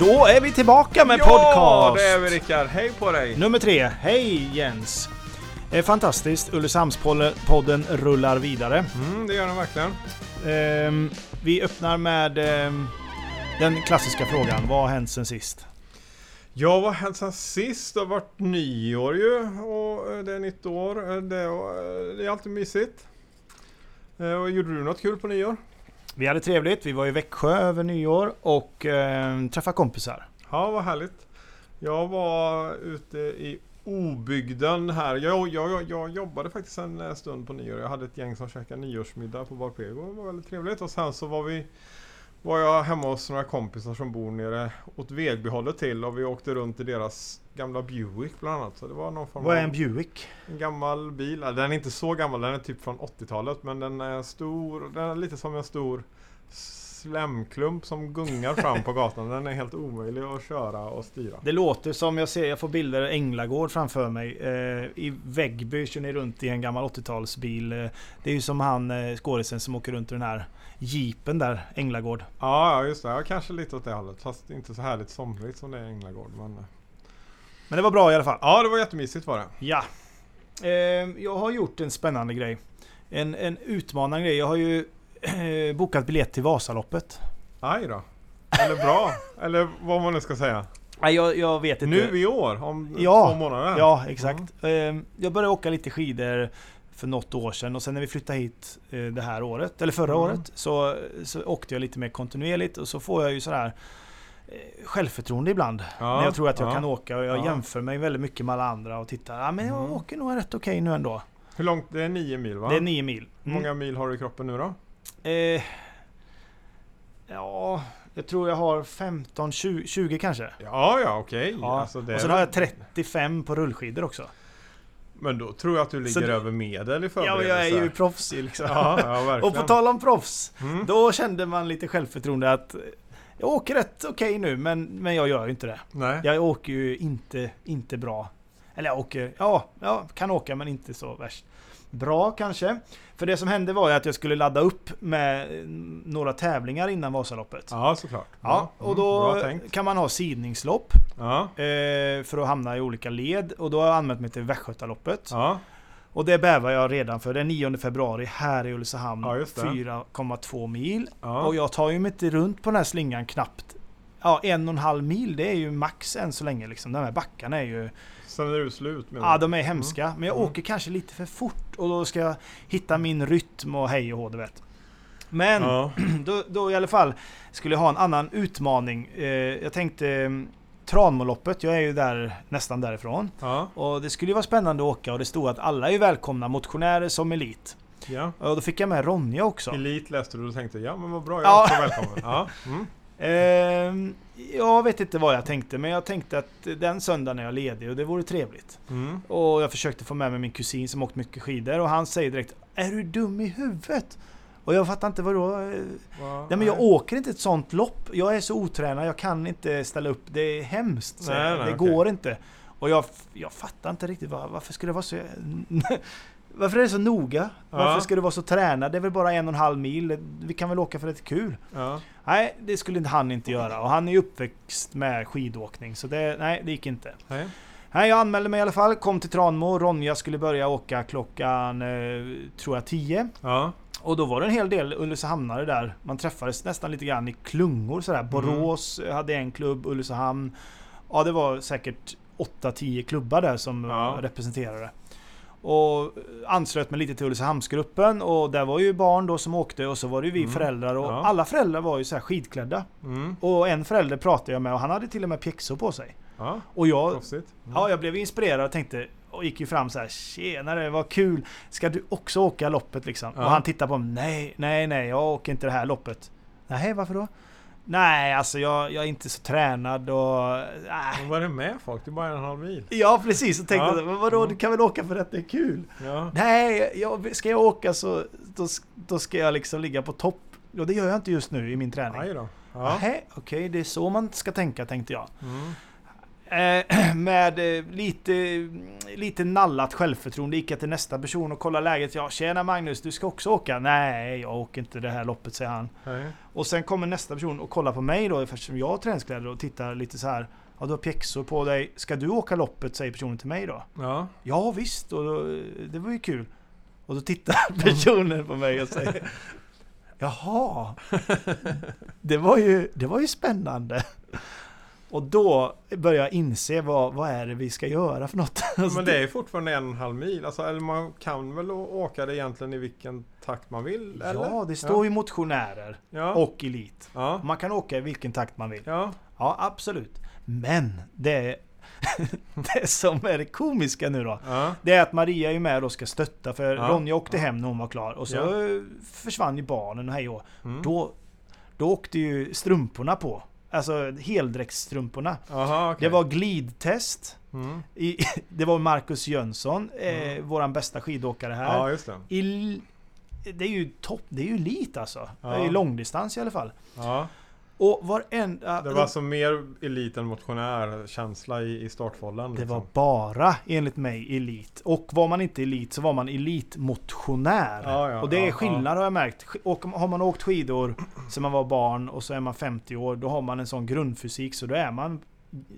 Ja, då är vi tillbaka med ja, podcast! det är vi Rickard. Hej på dig! Nummer tre. Hej Jens! Eh, fantastiskt, Ulricehamnspodden rullar vidare. Mm, det gör den verkligen. Ehm, vi öppnar med ehm, den klassiska frågan. Vad har hänt sen sist? Ja, vad har hänt sen sist? Det har varit nyår ju och eh, det är nytt år. Eh, Det, eh, det är alltid mysigt. Eh, Och gjorde du något kul på nyår? Vi hade trevligt. Vi var i Växjö över nyår och eh, träffade kompisar. Ja, vad härligt. Jag var ute i obygden här. Jag, jag, jag jobbade faktiskt en eh, stund på nyår. Jag hade ett gäng som käkade nyårsmiddag på Barpego. Det var väldigt trevligt. Och sen så var vi var jag hemma hos några kompisar som bor nere åt Vegbihållet till och vi åkte runt i deras gamla Buick bland annat. Så det var någon form Vad är en Buick? en gammal bil. Den är inte så gammal, den är typ från 80-talet men den är stor. Den är lite som en stor slemklump som gungar fram på gatan. Den är helt omöjlig att köra och styra. Det låter som, jag ser, jag får bilder Änglagård framför mig. Eh, I Väggby kör ni runt i en gammal 80-talsbil. Eh, det är ju som han eh, skådisen som åker runt i den här jeepen där, Änglagård. Ja, just det. Ja, kanske lite åt det hållet. Fast inte så härligt somrigt som det är i Änglagård. Men... eh. Men det var bra i alla fall. Ja, det var jättemysigt var det. Ja. Eh, jag har gjort en spännande grej. En, en utmanande grej. Jag har ju bokat biljett till Vasaloppet. Aj då. Eller bra. Eller vad man nu ska säga. Nej, jag, jag vet inte. Nu i år, om Ja, två månader. Ja, exakt. Eh, jag började åka lite skidor för något år sedan och sen när vi flyttade hit eh, det här året, eller förra Mm. året, så, så åkte jag lite mer kontinuerligt och så får jag ju sådär eh, självförtroende ibland. Ja, när jag tror att jag ja. kan åka och jag Ja. jämför mig väldigt mycket med alla andra och tittar. Ja, men jag Mm. åker nog rätt okej nu ändå. Hur långt? Det är nio mil va? Det är nio mil. Hur många mil har du i kroppen nu då? Eh, ja, jag tror jag har 15, 20, 20 kanske. Ja, ja, okej. Ja. Alltså, och sen har jag 35 på rullskidor också. Men då tror jag att du ligger det- över medel i Ja, förberedelse. men jag är ju proffsig liksom. Ja, ja, och på tal om proffs, Mm. då kände man lite självförtroende att jag åker rätt okej nu, men, men jag gör ju inte det. Nej. Jag åker ju inte, inte bra. Eller jag åker, ja, jag kan åka men inte så värst bra kanske. För det som hände var ju att jag skulle ladda upp med några tävlingar innan Vasaloppet. Ja, såklart. Ja, Mm, och då tänkt. kan man ha sidningslopp Ja, eh, för att hamna i olika led. Och då har jag anmält mig till Västgötaloppet. ja. Och det bävar jag redan för. Det är 9 februari här i Ulricehamn. Ja, just det. 4,2 mil. ja. Och jag tar ju mig inte runt på den här slingan knappt. Ja, en och en halv mil. Det är ju max än så länge liksom. De här backarna är ju... Sen är du slut med Ja, de är hemska. Men jag Mm. åker kanske lite för fort. Och då ska jag hitta min rytm och hej och hå, du vet. Men Ja. då, då i alla fall skulle jag ha en annan utmaning. Eh, jag tänkte eh, Tranmåloppet, jag är ju där nästan därifrån. Ja. Och det skulle ju vara spännande att åka och det stod att alla är välkomna, motionärer som elit. ja. Och då fick jag med Ronja också. Elit läste du och tänkte ja men vad bra, jag Ja. är också välkommen. Ja. Mm. Ehm, jag vet inte vad jag tänkte, men jag tänkte att den söndagen är jag ledig och det vore trevligt. Mm. Och jag försökte få med mig min kusin som åkt mycket skidor och han säger direkt Är du dum i huvudet? Och jag fattar inte vadå? Eh, Va? Nej men jag åker inte ett sånt lopp. Jag är så otränad, jag kan inte ställa upp. Det är hemskt. Nej, nej, det okej. går inte. Och jag, jag fattar inte riktigt var, varför skulle det vara så... varför är det så noga? Varför Ja. ska du vara så tränad? Det är väl bara en och en halv mil. Vi kan väl åka för lite kul? Ja. Nej, det skulle inte han inte göra. Och han är ju uppväxt med skidåkning. Så det, nej, det gick inte. Nej. Nej, jag anmälde mig i alla fall. Kom till Tranemo. Ronja skulle börja åka klockan, eh, tror jag, 10. Ja. Och då var det en hel del Ulricehamnare där. Man träffades nästan lite grann i klungor sådär. Mm. Borås hade en klubb, Ulricehamn. Ja, det var säkert 8-10 klubbar där som Ja. representerade. Och anslöt mig lite till Ulricehamnsgruppen och där var ju barn då som åkte och så var det ju vi Mm. föräldrar och Ja. alla föräldrar var ju så här skidklädda. Mm. Och en förälder pratade jag med och han hade till och med pjäxor på sig. Ja. Och jag. Mm. Ja, jag blev inspirerad och tänkte och gick ju fram så här Tjenare, vad kul! Ska du också åka loppet liksom? Ja. Och han tittade på mig. Nej, nej, nej, jag åker inte det här loppet. Nej, varför då? Nej, alltså jag, jag är inte så tränad och... Äh. Men vad är det med folk? Det är bara en och en halv mil. Ja, precis. Och tänkte Ja. jag, "Men vadå, du kan väl åka för att det är kul? Ja. Nej, jag, ska jag åka så då, då ska jag liksom ligga på topp. Och det gör jag inte just nu i min träning. Aj då. Ja. Okej, det är så man ska tänka, tänkte jag. Mm. Eh, med eh, lite, lite nallat självförtroende gick jag till nästa person och kollade läget. Ja, tjena Magnus, du ska också åka? Nej, jag åker inte det här loppet, säger han. Nej. Och sen kommer nästa person och kollar på mig då, eftersom jag har träningskläder och tittar lite så här. Ja, du har pjäxor på dig. Ska du åka loppet? Säger personen till mig då. Ja. Ja, visst. Och då, det var ju kul. Och då tittar personen på mig och säger Jaha, det var ju, det var ju spännande. Och då börjar jag inse vad, vad är det vi ska göra för något. Men det är fortfarande en och en halv mil. Alltså, eller man kan väl åka det egentligen i vilken takt man vill? Eller? Ja, det står ju motionärer Ja. och elit. Ja. Man kan åka i vilken takt man vill. Ja. Ja, absolut. Men det, det som är det komiska nu då. Ja. Det är att Maria är med och ska stötta för Ja. Ronja åkte hem när hon var klar och så Ja. försvann ju barnen och hej och Mm. då, då åkte ju strumporna på. Alltså heldräktsstrumporna. Okej. Det var glidtest. Mm. I, det var Marcus Jönsson, eh, Mm. våran bästa skidåkare här. Ja, just det. I, det är ju topp, det är ju elit alltså. Ja. I långdistans i alla fall. Ja. Och varenda... Det var alltså mer elit än motionär känsla i, i startfållan. Det liksom. var bara, enligt mig, elit. Och var man inte elit så var man elitmotionär. Ja, ja, och det är ja, skillnad har jag märkt. Och har man åkt skidor sen man var barn och så är man 50 år, då har man en sån grundfysik så då är man...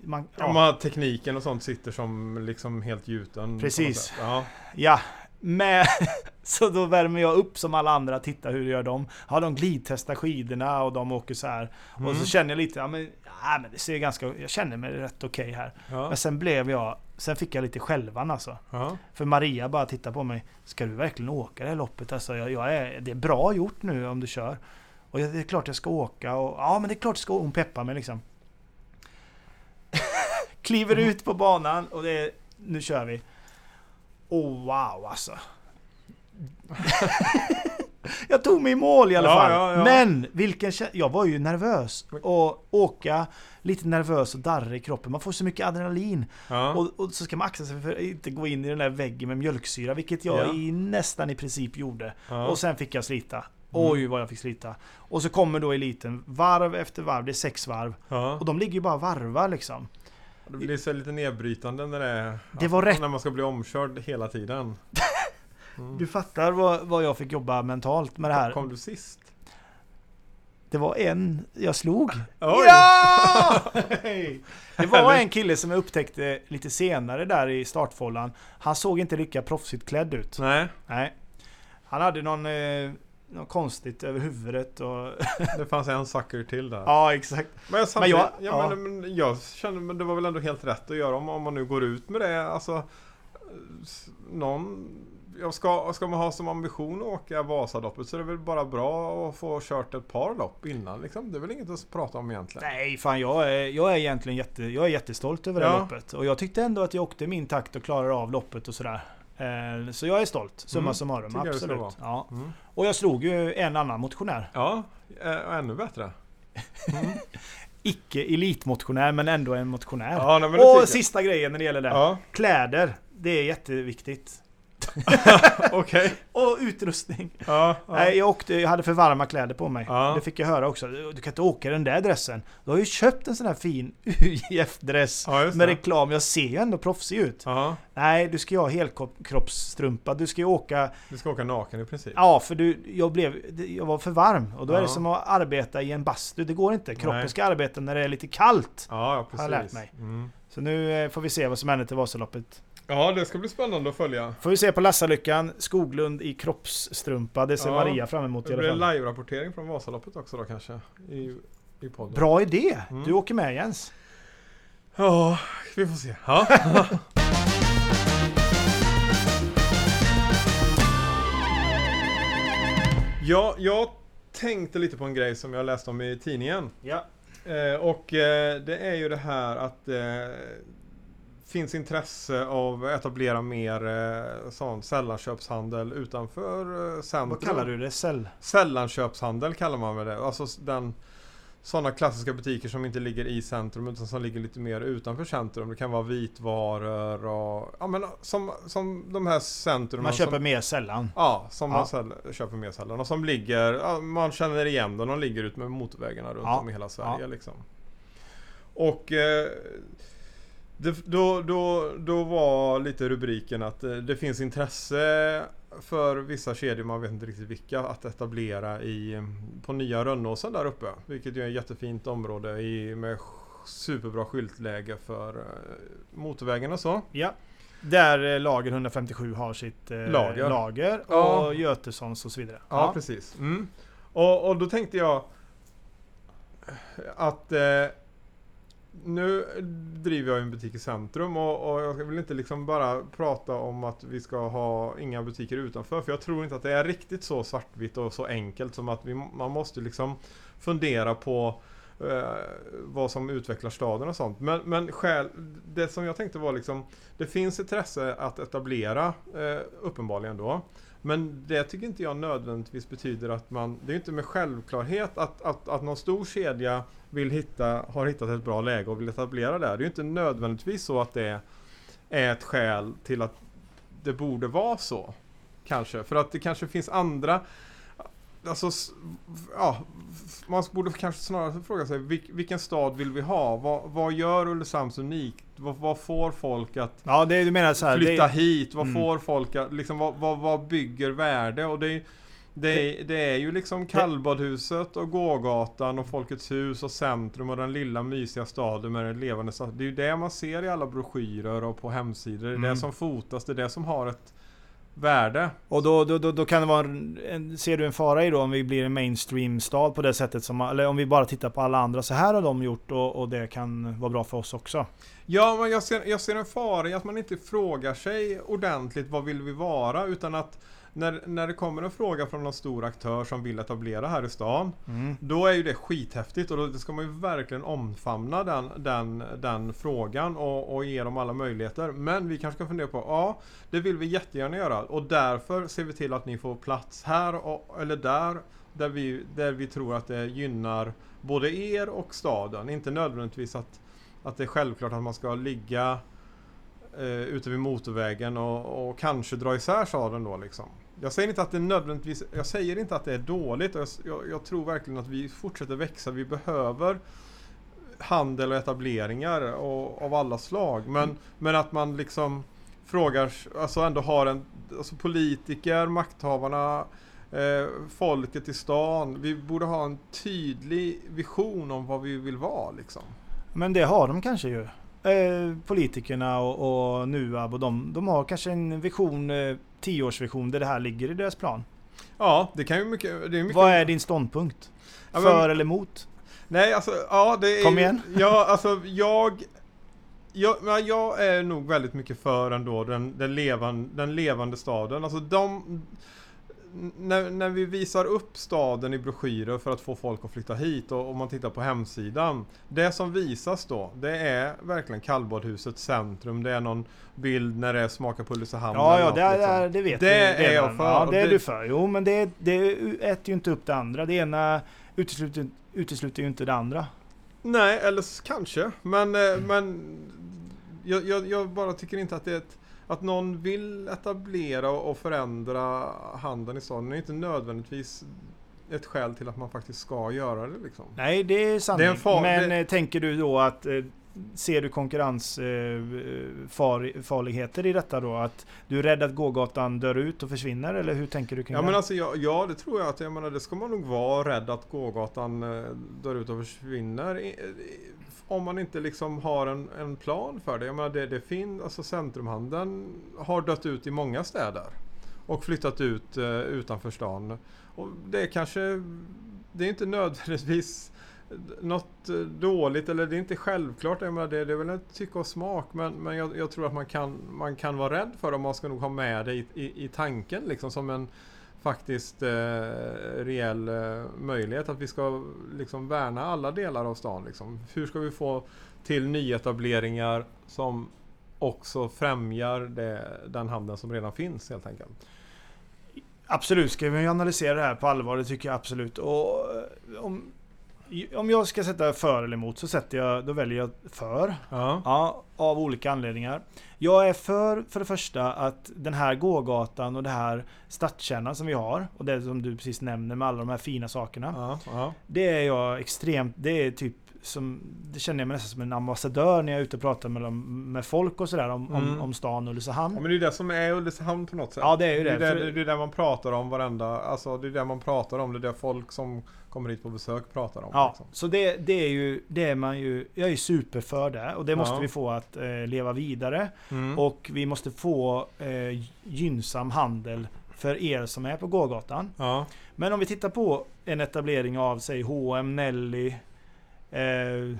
man Ja. man, tekniken och sånt sitter som liksom helt gjuten. Precis. Ja. ja. Med, så då värmer jag upp som alla andra, titta hur gör de? Ja, de glidtestar skidorna och de åker så här. Och Mm. så känner jag lite, ja men, ja, men det ser ganska... Jag känner mig rätt okej här. Ja. Men sen blev jag... Sen fick jag lite självan alltså. Ja. För Maria bara tittar på mig. Ska du verkligen åka det här loppet? Alltså, jag, jag är, det är bra gjort nu om du kör. Och jag, det är klart jag ska åka. Och, ja, men det är klart jag ska Hon peppar mig liksom. Kliver Mm. ut på banan och det är, nu kör vi. Oh wow alltså. jag tog mig i mål i alla Ja, fall. ja, ja. Men vilken Jag var ju nervös. Och åka lite nervös och darrig i kroppen. Man får så mycket adrenalin. Och, och så ska man akta sig för att inte gå in i den där väggen med mjölksyra, vilket jag Ja. i, nästan i princip gjorde. Och sen fick jag slita. Mm. Oj vad jag fick slita. Och så kommer då eliten varv efter varv, det är sex varv. Och de ligger ju bara och varvar liksom. Det blir så lite nedbrytande när det är... Det var rätt. När man ska bli omkörd hela tiden. Mm. Du fattar vad, vad jag fick jobba mentalt med det här. Kom du sist? Det var en jag slog. Oj! Ja! Det var en kille som jag upptäckte lite senare där i startfållan. Han såg inte lika proffsigt klädd ut. Nej, Nej. Han hade någon, eh, något konstigt över huvudet och... det fanns en sucker till där. ja, exakt. Men, jag, samtidigt, jag- ja, ja. Men, men jag känner men det var väl ändå helt rätt att göra om, om man nu går ut med det. Alltså, någon, jag ska, ska man ha som ambition att åka Vasaloppet så är det väl bara bra att få kört ett par lopp innan. Liksom. Det är väl inget att prata om egentligen. Nej, fan jag är, jag är egentligen jätte, jag är jättestolt över det Ja. loppet. Och jag tyckte ändå att jag åkte min takt och klarade av loppet och sådär. Eh, Så jag är stolt, summa Mm, summarum. det Absolut. Ja. Mm. Och jag slog ju en annan motionär. Ja, eh, och ännu bättre. Mm. Icke elitmotionär, men ändå en motionär. Ja, det och sista grejen när det gäller det. Ja, Kläder. Det är jätteviktigt. okej. Och utrustning. Ja, ja. Nej, jag, åkte, jag hade för varma kläder på mig. Ja. Det fick jag höra också. Du kan inte åka i den där dressen. Du har ju köpt en sån här fin UIF-dress med reklam. Jag ser ju ändå proffsig ut. Nej, du ska ju ha helkroppsstrumpa. Du ska ju åka... du ska åka naken i princip. Ja, för du, jag, blev, jag var för varm. Och då är det som att arbeta i en bastu. Det går inte. Kroppen Nej. ska arbeta när det är lite kallt. Ja, ja precis. Har jag lärt mig. Mm. Så nu eh, får vi se vad som händer till Vasaloppet. Ja, det ska bli spännande att följa. Får vi se på Lassalyckan. Skoglund i kroppsstrumpa. Det ser Ja. Maria fram emot i Det alla blir fall. live-rapportering från Vasaloppet också då kanske? I, i podden. Bra idé! Mm. Du åker med Jens. Ja, vi får se. Ja. ja, jag tänkte lite på en grej som jag läste om i tidningen. Ja. Eh, och eh, det är ju det här att eh, finns intresse av att etablera mer eh, sån sällanköpshandel utanför eh, centrum. Vad kallar du det? Cell? Sällanköpshandel kallar man väl det. Alltså den sådana klassiska butiker som inte ligger i centrum utan som ligger lite mer utanför centrum. Det kan vara vitvaror och ja, men som, som de här centrum Man köper som, mer sällan. Ja, som Ja. man säl, köper mer sällan. Och som ligger, ja, man känner igen dem. De ligger ut med motorvägarna runt Ja. om i hela Sverige liksom. Och eh, Det, då, då, då var lite rubriken att eh, det finns intresse för vissa kedjor, man vet inte riktigt vilka, att etablera i, på nya Rönnåsen där uppe. Vilket ju är ett jättefint område i, med superbra skyltläge för eh, motorvägen och så. Ja. Där eh, Lager 157 har sitt eh, Lager. lager och Ja. Götessons och så vidare. Ja, precis. Mm. Och, och då tänkte jag att eh, nu driver jag en butik i centrum och, och jag vill inte liksom bara prata om att vi ska ha inga butiker utanför. För jag tror inte att det är riktigt så svartvitt och så enkelt som att vi, man måste liksom fundera på eh, vad som utvecklar staden och sånt. Men, men själ, det som jag tänkte var liksom Det finns intresse att etablera eh, uppenbarligen då. Men det tycker inte jag nödvändigtvis betyder att man Det är inte med självklarhet att, att, att någon stor kedja vill hitta, har hittat ett bra läge och vill etablera där. Det är inte nödvändigtvis så att det är ett skäl till att det borde vara så. Kanske. För att det kanske finns andra Alltså, ja, man borde kanske snarare fråga sig vilk, vilken stad vill vi ha? Vad, vad gör Ulricehamns unikt? Vad, vad får folk att Ja, det du menar så här. flytta det, hit? Vad Mm. får folk att, liksom, vad, vad, vad bygger värde? Och det, är- det, är- det är ju liksom kallbadhuset och gågatan och Folkets hus och centrum och den lilla mysiga staden med den levande staden. Det är ju det man ser i alla broschyrer och på hemsidor. Det är Mm. det som fotas, det är det som har ett värde. Och då, då, då, då kan det vara en, en, Ser du en fara i då om vi blir en mainstream-stad på det sättet som Eller om vi bara tittar på alla andra. Så här har de gjort och, och det kan vara bra för oss också. Ja, men jag ser, jag ser en fara i att man inte frågar sig ordentligt vad vill vi vara utan att när, när det kommer en fråga från någon stor aktör som vill etablera här i stan Mm. Då är ju det skithäftigt och då ska man ju verkligen omfamna den, den, den frågan och, och ge dem alla möjligheter. Men vi kanske ska fundera på, ja det vill vi jättegärna göra och därför ser vi till att ni får plats här och, eller där där vi, där vi tror att det gynnar både er och staden. Inte nödvändigtvis att, att det är självklart att man ska ligga eh, ute vid motorvägen och, och kanske dra isär staden då liksom. Jag säger inte att det är nödvändigtvis, jag säger inte att det är dåligt jag, jag, jag tror verkligen att vi fortsätter växa. Vi behöver handel och etableringar och, av alla slag. Men, Mm. men att man liksom frågar, alltså ändå har en, alltså politiker, makthavarna, eh, folket i stan. Vi borde ha en tydlig vision om vad vi vill vara liksom. Men det har de kanske ju. Eh, politikerna och, och NUAB och de, de har kanske en vision, eh, tioårsvision där det här ligger i deras plan. Ja, det kan ju mycket... Det är mycket Vad är din ståndpunkt? Ja, men- För eller emot? Nej, alltså ja det är Kom igen. Ja, alltså jag... Jag, jag är nog väldigt mycket för ändå den, den, levan, den levande staden. Alltså de... När, när vi visar upp staden i broschyrer för att få folk att flytta hit och om man tittar på hemsidan. Det som visas då, det är verkligen kallbadhusets centrum. Det är någon bild när det är smaka på Ulricehamn. Ja, ja det, liksom. det, det vet Det vi är redan. jag för. Ja, det är Det- du för. Jo, men det, det äter ju inte upp det andra. Det ena utesluter, utesluter ju inte det andra. Nej, eller kanske. Men, eh, men jag, jag, jag bara tycker inte att det är ett, att någon vill etablera och förändra handeln i staden är inte nödvändigtvis ett skäl till att man faktiskt ska göra det liksom. Nej, det är sanning. Det är en far- men det- eh, tänker du då att eh, Ser du konkurrensfarligheter eh, i detta då? Att du är rädd att gågatan dör ut och försvinner? Eller hur tänker du kring Ja det? men alltså ja, ja det tror jag att jag menar det ska man nog vara rädd att gågatan dör ut och försvinner. Om man inte liksom har en, en plan för det. Jag menar det, det finns, alltså centrumhandeln har dött ut i många städer. Och flyttat ut eh, utanför stan. Och det är kanske, det är inte nödvändigtvis något eh, dåligt eller det är inte självklart. Jag menar, det, det är väl ett tycke och smak men, men jag, jag tror att man kan, man kan vara rädd för det och man ska nog ha med det i, i, i tanken liksom som en faktiskt eh, reell eh, möjlighet att vi ska liksom värna alla delar av stan. Liksom. Hur ska vi få till nyetableringar som också främjar det, den handeln som redan finns helt enkelt. Absolut, ska vi analysera det här på allvar? Det tycker jag absolut. Och eh, om, om jag ska sätta för eller emot så sätter jag, då väljer jag för. Ja. Ja, av olika anledningar. Jag är för, för det första, att den här gågatan och det här stadskärnan som vi har och det som du precis nämner med alla de här fina sakerna. Ja, ja. Det är jag extremt, det är typ som, det känner jag mig nästan som en ambassadör när jag är ute och pratar med, dem, med folk och sådär om, Mm. om, om stan Ulricehamn. Ja, men det är det som är Ulricehamn på något sätt. Ja, det är ju det. Det är det, det är det man pratar om varenda, alltså det är det man pratar om. Det är det folk som kommer hit på besök pratar om. Ja, liksom. så det, det är ju, det är man ju, jag är super för det och det måste Ja. vi få att eh, leva vidare. Mm. Och vi måste få eh, gynnsam handel för er som är på gågatan. ja. Men om vi tittar på en etablering av, säg H&M, Nelly, eh, eh,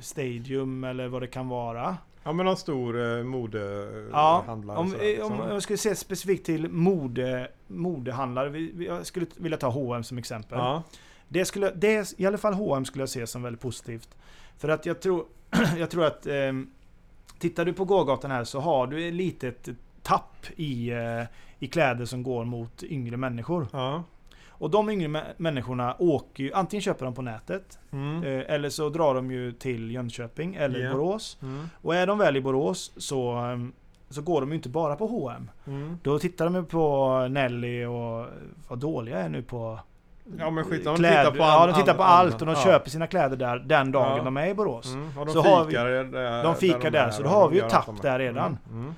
Stadium eller vad det kan vara. Ja, men någon stor eh, Ja, modehandlare. om, eh, om liksom. jag skulle se specifikt till mode, modehandlare. Vi, vi, jag skulle vilja ta H&M som exempel. ja. Det skulle, det, I alla fall H&M skulle jag se som väldigt positivt. För att jag tror, jag tror att eh, Tittar du på gågatan här så har du ett litet tapp i, eh, i kläder som går mot yngre människor. ja. Och de yngre mä- människorna åker ju, antingen köper de på nätet Mm. eh, eller så drar de ju till Jönköping eller Ja. Borås. Mm. Och är de väl i Borås så, eh, så går de ju inte bara på H&M. Mm. Då tittar de ju på Nelly och vad dåliga är nu på Ja men skit de kläder. tittar på Ja, all- de tittar på all- allt och de ja. köper sina kläder där den dagen Ja. de är i Borås. Mm. Och de Så har vi- fikar där, de fikar där, är så då har vi ju tapp där är. redan. Mm.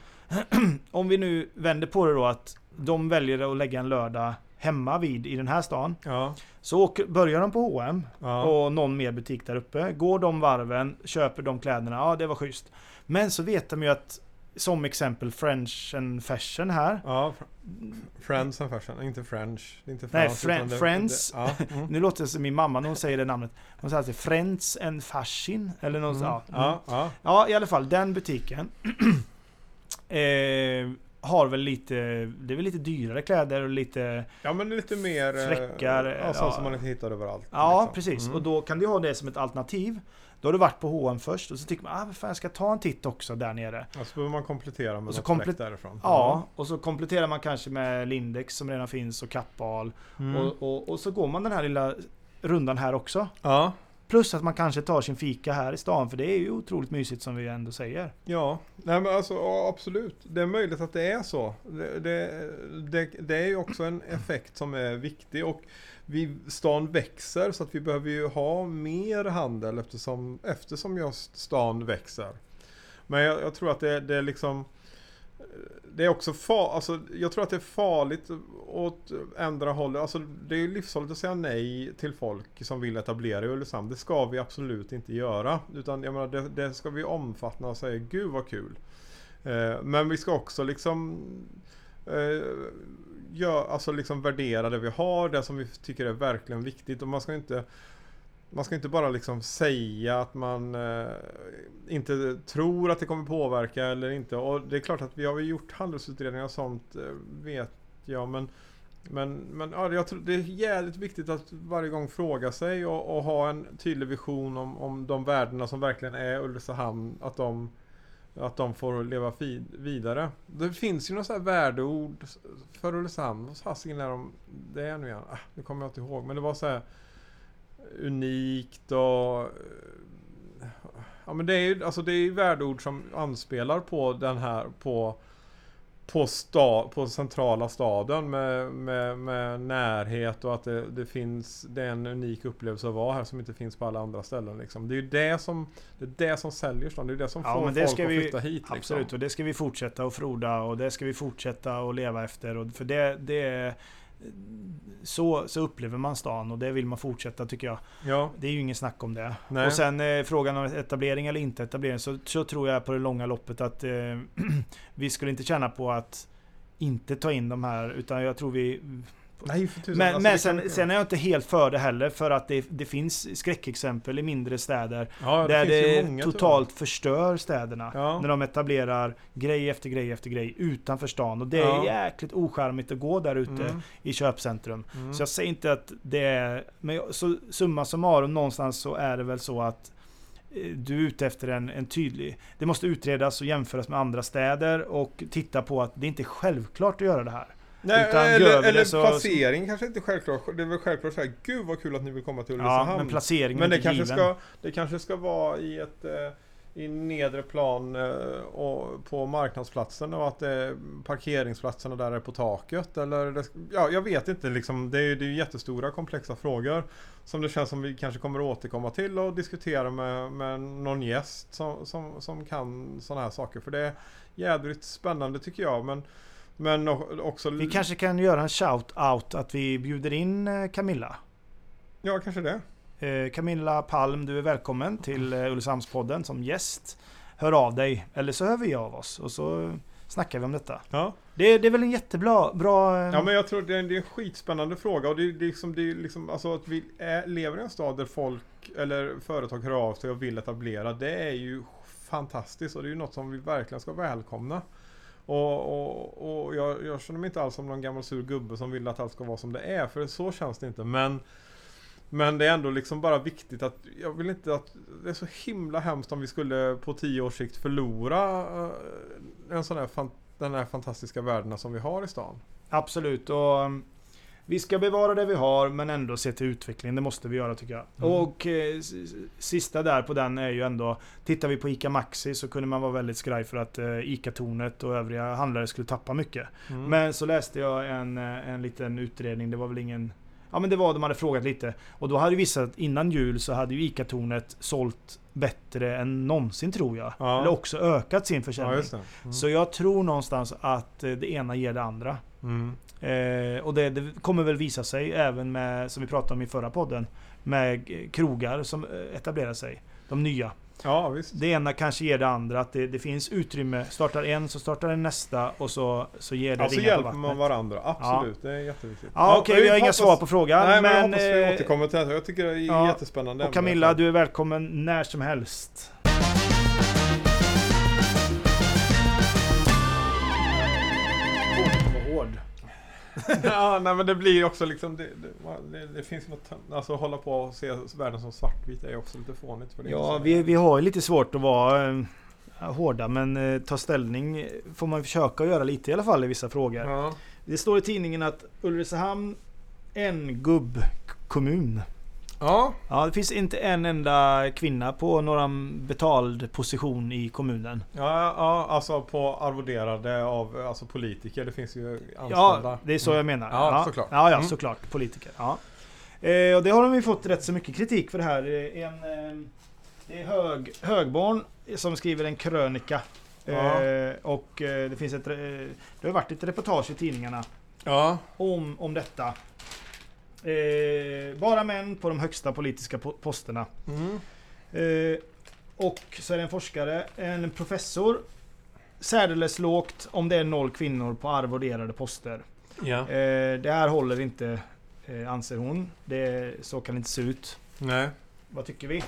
Mm. Om vi nu vänder på det då att de väljer att lägga en lördag hemma vid i den här stan. Ja. Så åker, börjar de på H&M Ja. och någon mer butik där uppe. Går de varven, köper de kläderna, ja det var schysst. Men så vet de ju att som exempel French and Fashion här. ja. fr- Friends and fashion, inte French. Inte Nej, Fren- utan det- Friends. Det, ja. Mm. Nu låter det som min mamma när hon säger det namnet. Hon säger alltid Friends and Fashion. Eller något Mm. sånt. Ja, ja. Ja, i alla fall den butiken. eh, har väl lite, det är väl lite dyrare kläder och lite... ja, men lite mer... eh, Fläckar, Ja, sånt som man inte hittar överallt. Ja, liksom. precis. Mm. Och då kan du ha det som ett alternativ. Då har du varit på H&M först och så tycker man ah, fan, jag ska ta en titt också där nere. Ja, så behöver man komplettera med Och så något komple- därifrån. Ja, och så kompletterar man kanske med Lindex som redan finns och Kappahl. Mm. Och, och, och så går man den här lilla rundan här också. ja. Plus att man kanske tar sin fika här i stan för det är ju otroligt mysigt som vi ändå säger. Ja, nej men alltså ja, absolut. Det är möjligt att det är så. Det, det, det, det är ju också en effekt som är viktig och vi, stan växer så att vi behöver ju ha mer handel eftersom, eftersom just stan växer. Men jag, jag tror att det, det är liksom det är också farligt, alltså, jag tror att det är farligt åt ändra hållet. Alltså, det är livsfarligt att säga nej till folk som vill etablera i Ulricehamn. Det ska vi absolut inte göra. Utan jag menar, det, det ska vi omfatta och säga gud vad kul. Eh, men vi ska också liksom eh, gör, alltså liksom värdera det vi har, det som vi tycker är verkligen viktigt. Och man ska inte man ska inte bara liksom säga att man eh, inte tror att det kommer påverka eller inte. Och det är klart att vi har ju gjort handelsutredningar och sånt, eh, vet jag. Men, men, men ja, jag tror det är jävligt viktigt att varje gång fråga sig och, och ha en tydlig vision om, om de värdena som verkligen är Ulricehamn. Att de, att de får leva vidare. Det finns ju några sånt här värdeord för Ulricehamn. Vad fasiken är de? Det är nu igen. Ah, det kommer jag inte ihåg. Men det var så här unikt och... Ja men det är ju alltså det är värdeord som anspelar på den här på på, sta, på centrala staden med, med, med närhet och att det, det finns det är en unik upplevelse att vara här som inte finns på alla andra ställen. Liksom. Det är ju det som, det är det som säljer stan. Det är det som Ja, får det folk att vi- flytta hit. Liksom. Absolut, och det ska vi fortsätta att froda och det ska vi fortsätta att leva efter. Och för det, det är, så, så upplever man stan och det vill man fortsätta tycker jag. Ja, Det är ju ingen snack om det. nej. Och sen eh, frågan om etablering eller inte etablering så, så tror jag på det långa loppet att eh, vi skulle inte tjäna på att inte ta in de här utan jag tror vi nej för tusan. men, Alltså, men det sen, sen är jag inte helt för det heller för att det, det finns skräckexempel i mindre städer ja, där finns ju det många, totalt förstör städerna. Ja. När de etablerar grej efter grej efter grej utanför stan. Och det är Ja. jäkligt ocharmigt att gå där ute Mm, i köpcentrum. mm. Så jag säger inte att det är... Men så, summa summarum någonstans så är det väl så att eh, du är ute efter en, en tydlig... Det måste utredas och jämföras med andra städer och titta på att det inte är självklart att göra det här. Nej, Utan gör eller, vi eller det så- placering kanske inte är självklart. Det är väl självklart så här, gud vad kul att ni vill komma till Ulricehamn. Ja, men placeringen Men är det inte kanske, given. ska, det kanske ska vara i ett, eh, i nedre plan eh, och på marknadsplatsen och att eh, parkeringsplatserna där är på taket eller det, ja, jag vet inte liksom. Det är ju det är jättestora komplexa frågor som det känns som vi kanske kommer att återkomma till och diskutera med, med någon gäst som, som, som kan sådana här saker. För det är jädrigt spännande tycker jag. Men, men också... Vi kanske kan göra en shout-out att vi bjuder in eh, Camilla. Ja, kanske det. Eh, Camilla Palm, du är välkommen till eh, Ulricehamnspodden som gäst. Hör av dig, eller så hör vi av oss och så snackar vi om detta. Ja. Det, det är väl en jättebra... Bra, Ja men jag tror det är, det är en skitspännande fråga och det, det är liksom, det är liksom alltså att vi är, lever i en stad där folk eller företag hör av sig och vill etablera. Det är ju fantastiskt och det är ju något som vi verkligen ska välkomna. Och, och, och jag, jag känner mig inte alls som någon gammal sur gubbe som vill att allt ska vara som det är. För så känns det inte. Men men det är ändå liksom bara viktigt att jag vill inte att det är så himla hemskt om vi skulle på tio års sikt förlora eh, en sån här den här fantastiska värdena som vi har i stan. Absolut. Och vi ska bevara det vi har men ändå se till utvecklingen. Det måste vi göra tycker jag. Mm. Och eh, sista där på den är ju ändå... Tittar vi på ICA Maxi så kunde man vara väldigt skraj för att eh, ICA-tornet och övriga handlare skulle tappa mycket. Mm. Men så läste jag en, eh, en liten utredning. Det var väl ingen... Ja men det var, de hade frågat lite. Och då hade att innan jul så hade ju ICA-tornet sålt bättre än någonsin tror jag. Ja. Eller också ökat sin Ja, försäljning. det. Mm. Så jag tror någonstans att det ena ger det andra. Mm. Eh, och det, det kommer väl visa sig även med, som vi pratade om i förra podden, med krogar som eh, etablerar sig. De nya. Ja, visst. Det ena kanske ger det andra. Att det, det finns utrymme. Startar en så startar en nästa och så, så ger det Ja, så hjälper man varandra. Absolut, det är jätteviktigt. Ja, okej, vi har inga hoppas- svar på frågan. Nej, men, jag men, hoppas vi eh, återkommer till det. Jag tycker det är ja. jättespännande. och. Camilla, du är välkommen när som helst. ja, nej men det blir också liksom det, det, det, finns något, alltså hålla på och se världen som svartvit är också lite fånigt. För det Ja, vi, vi har ju lite svårt att vara eh, hårda, men eh, ta ställning får man försöka göra lite i alla fall i vissa frågor. Ja. Det står i tidningen att Ulricehamn en gubbkommun. Ja, Ja, det finns inte en enda kvinna på någon betald position i kommunen. ja, ja, alltså på arvoderade av alltså politiker. Det finns ju anställda. Ja, det är så jag menar. Ja, såklart. Ja, ja Mm. såklart. Politiker. Ja. Eh, och det har de ju fått rätt så mycket kritik för det här. Eh, En, eh, det är hög, Högborn som skriver en krönika. Ja. Eh, och eh, det finns ett, eh, det har varit ett reportage i tidningarna Ja, om, om detta. Eh, bara män på de högsta politiska po- posterna. mm. Eh, och så är det en forskare, en professor. Särdeles lågt om det är noll kvinnor på arvoderade poster. ja. Eh, det här håller inte, eh, anser hon. Det, så kan det inte se ut. Nej. Vad tycker vi?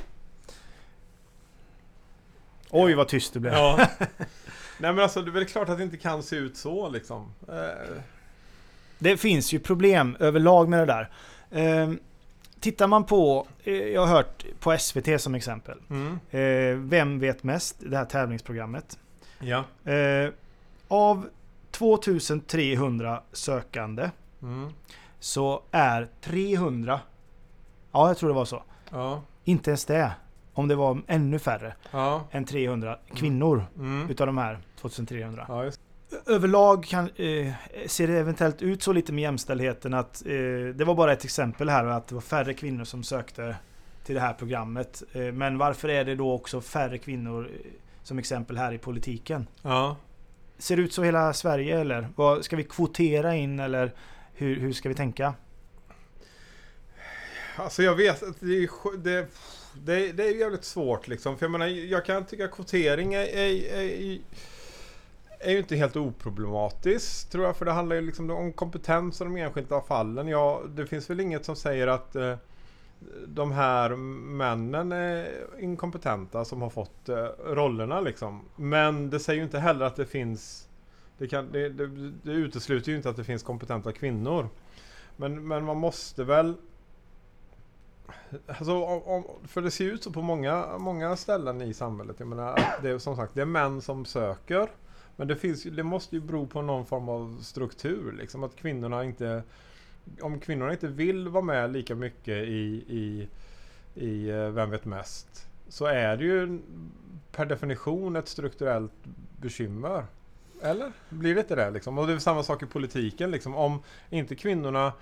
Oj vad tyst det blev. Ja. Nej men alltså det är väl klart att det inte kan se ut så liksom. Eh, Det finns ju problem överlag med det där. Eh, tittar man på, eh, jag har hört på SVT som exempel. mm. Eh, Vem vet mest? Det här tävlingsprogrammet. Ja. Eh, av 2300 sökande Mm. så är 300, ja jag tror det var så, Ja. inte ens det. Om det var ännu färre Ja. än 300 kvinnor Mm. utav de här 2300. Ja, just. Överlag kan, eh, ser det eventuellt ut så lite med jämställdheten att eh, det var bara ett exempel här att det var färre kvinnor som sökte till det här programmet. Eh, men varför är det då också färre kvinnor eh, som exempel här i politiken? Ja. Ser det ut så hela Sverige eller? Vad, ska vi kvotera in eller hur, hur ska vi tänka? Alltså jag vet att det är, det, det, det är jävligt svårt liksom. För jag menar, jag kan tycka kvotering är, är, är, är ju inte helt oproblematiskt tror jag. För det handlar ju liksom om kompetens och de enskilda fallen. Ja, det finns väl inget som säger att eh, de här männen är inkompetenta som har fått eh, rollerna liksom. Men det säger ju inte heller att det finns det, kan, det, det, det utesluter ju inte att det finns kompetenta kvinnor. Men, men man måste väl Alltså, om, om, för det ser ut så på många, många ställen i samhället. Jag menar, det är som sagt det är män som söker. Men det, finns, det måste ju bero på någon form av struktur. Liksom, att kvinnorna inte... Om kvinnorna inte vill vara med lika mycket i, i, i eh, Vem vet mest. så är det ju per definition ett strukturellt bekymmer. Eller? Blir det inte det? Liksom? Och det är samma sak i politiken. Liksom. Om inte kvinnorna